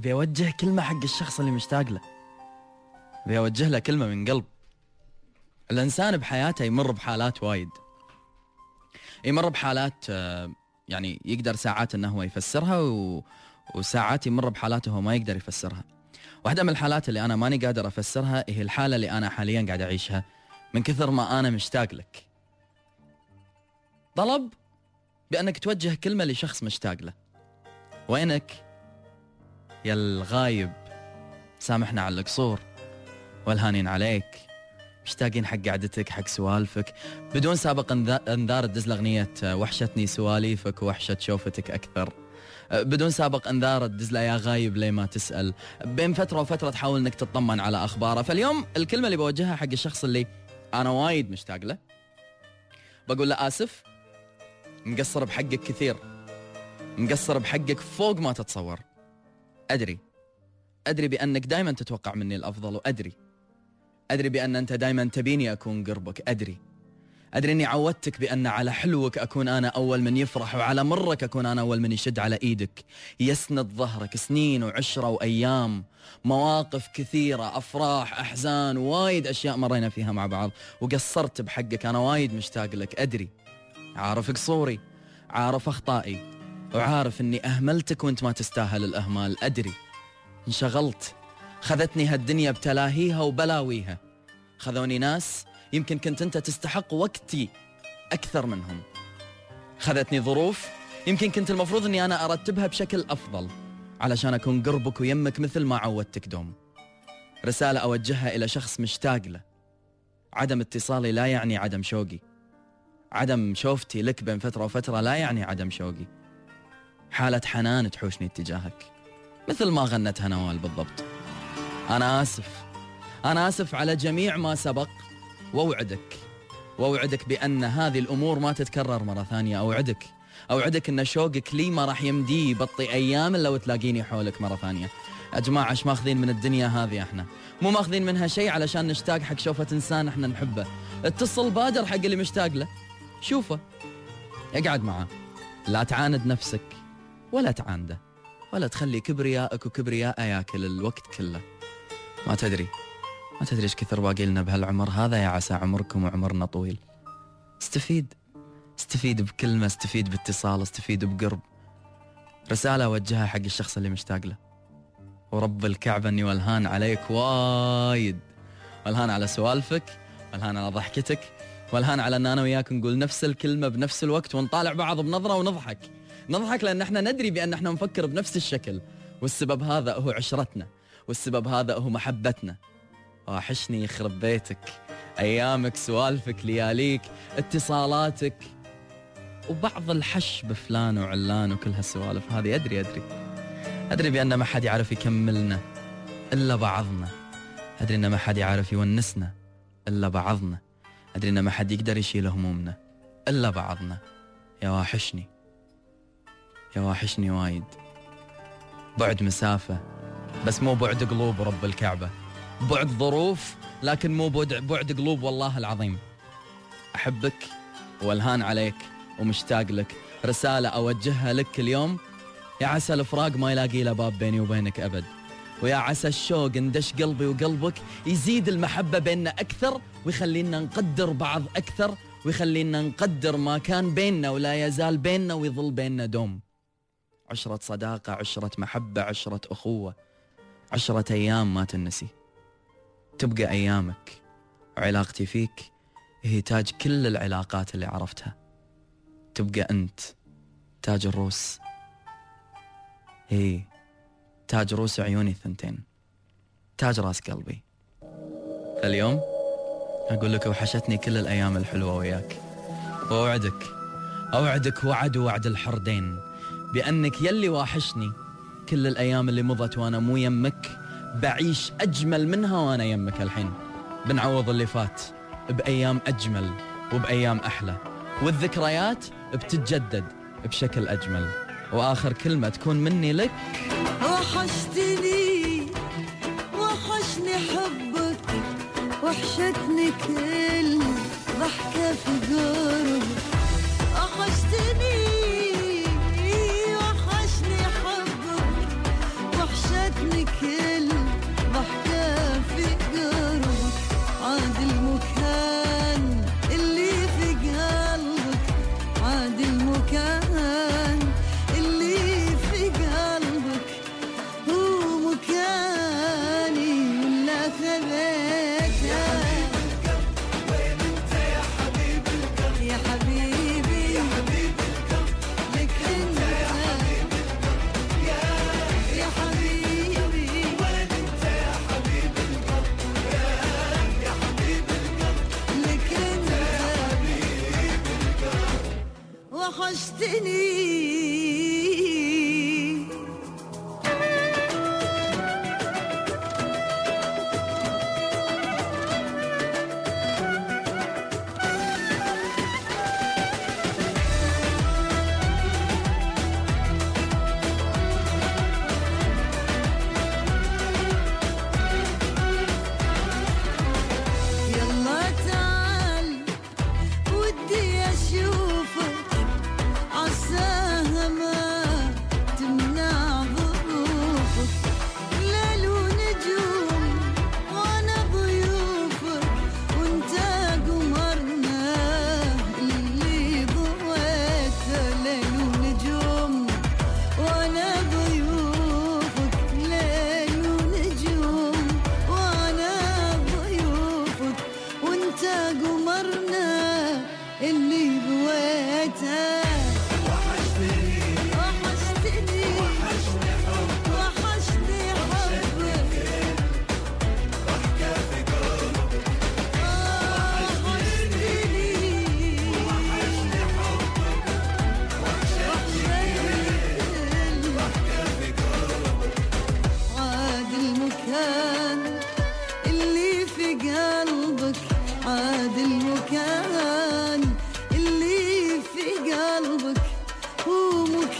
أبي أوجه كلمة حق الشخص اللي مشتاق له. أبي أوجه له كلمة من قلب. الإنسان بحياته يمر بحالات وايد. يمر بحالات آه، يعني يقدر ساعات إنه هو يفسرها و... وساعات يمر بحالات هو ما يقدر يفسرها. واحدة من الحالات اللي أنا ماني قادر أفسرها هي الحالة اللي أنا حاليا قاعد أعيشها. من كثر ما أنا مشتاق لك. طلب بأنك توجه كلمة لشخص مشتاق له. وينك؟ يا الغايب سامحنا على القصور والهانين عليك. مشتاقين حق قعدتك حق سوالفك. بدون سابق انذار تدز اغنيه وحشتني سواليفك وحشه شوفتك أكثر. بدون سابق انذار تدز يا غايب ليه ما تسأل. بين فترة وفترة تحاول إنك تطمن على أخباره. فاليوم الكلمة اللي بوجهها حق الشخص اللي أنا وايد مشتاق له بقول له آسف مقصر بحقك كثير. مقصر بحقك فوق ما تتصور. أدري. أدري بأنك دائما تتوقع مني الأفضل وأدري. أدري بأن أنت دائما تبيني أكون قربك أدري. أدري إني عودتك بأن على حلوك أكون أنا أول من يفرح وعلى مرك أكون أنا أول من يشد على إيدك. يسند ظهرك سنين وعشرة وأيام مواقف كثيرة أفراح أحزان وايد أشياء مرينا فيها مع بعض. وقصرت بحقك أنا وايد مشتاق لك أدري. عارف قصوري عارف أخطائي. وعارف إني أهملتك وأنت ما تستاهل الأهمال. أدري. انشغلت. خذتني هالدنيا بتلاهيها وبلاويها. خذوني ناس يمكن كنت أنت تستحق وقتي أكثر منهم. خذتني ظروف يمكن كنت المفروض إني أنا أرتبها بشكل أفضل. علشان أكون قربك ويمك مثل ما عودتك دوم. رسالة أوجهها إلى شخص مشتاق له. عدم اتصالي لا يعني عدم شوقي. عدم شوفتي لك بين فترة وفترة لا يعني عدم شوقي. حالة حنان تحوشني اتجاهك. مثل ما غنتها نوال بالضبط. أنا آسف. أنا آسف على جميع ما سبق. وأوعدك. وأوعدك بأن هذه الأمور ما تتكرر مرة ثانية. أوعدك. أوعدك أن شوقك لي ما راح يمدي يبطي أيام إلا وتلاقيني حولك مرة ثانية. يا جماعة إيش ماخذين من الدنيا هذه إحنا. مو ماخذين منها شيء علشان نشتاق حق شوفة إنسان إحنا نحبه. اتصل بادر حق اللي مشتاق له. شوفه. اقعد معاه. لا تعاند نفسك. ولا تعانده ولا تخلي كبريائك وكبرياء ياكل الوقت كله. ما تدري ما تدري إيش كثر باقي لنا بهالعمر هذا يا عسى عمركم وعمرنا طويل. استفيد استفيد بكلمة استفيد باتصال استفيد بقرب. رسالة أوجهها حق الشخص اللي مشتاق له. ورب الكعبة أني والهان عليك وايد. والهان على سوالفك والهان على ضحكتك والهان على أن أنا وياك نقول نفس الكلمة بنفس الوقت ونطالع بعض بنظرة ونضحك. نضحك لأن إحنا ندري بأن إحنا نفكر بنفس الشكل. والسبب هذا هو عشرتنا. والسبب هذا هو محبتنا. واحشني يخرب بيتك. أيامك سوالفك لياليك. اتصالاتك. وبعض الحش بفلان وعلان وكل هالسوالف. هذه أدري أدري. أدري بأن ما حد يعرف يكملنا. إلا بعضنا. أدري أن ما حد يعرف يونسنا. إلا بعضنا. أدري أن ما حد يقدر يشيل همومنا. إلا بعضنا. يا واحشني. يا واحشني وايد. بعد مسافة بس مو بعد قلوب رب الكعبة. بعد ظروف لكن مو بعد, بعد قلوب والله العظيم. أحبك وألهان عليك ومشتاق لك. رسالة أوجهها لك اليوم. يا عسى الفراق ما يلاقي له باب بيني وبينك أبد. ويا عسى الشوق اندش قلبي وقلبك يزيد المحبة بيننا أكثر ويخلينا نقدر بعض أكثر ويخلينا نقدر ما كان بيننا ولا يزال بيننا ويظل بيننا دوم. عشرة صداقة عشرة محبة عشرة أخوة عشرة أيام ما تنسي. تبقى أيامك وعلاقتي فيك هي تاج كل العلاقات اللي عرفتها. تبقى أنت تاج الروس. هي تاج روس عيوني الثنتين. تاج راس قلبي. اليوم أقول لك وحشتني كل الأيام الحلوة وياك. وأوعدك أوعدك وعد وعد الحردين. بأنك يلي واحشني. كل الأيام اللي مضت وأنا مو يمك بعيش أجمل منها وأنا يمك الحين. بنعوض اللي فات بأيام أجمل وبأيام أحلى. والذكريات بتتجدد بشكل أجمل. وآخر كلمة تكون مني لك. وحشتني وحشني حبك وحشتني كل You.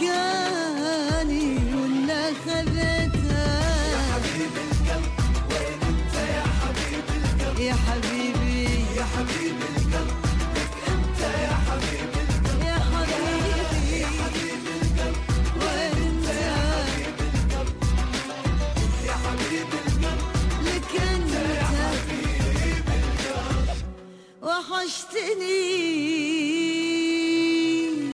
good.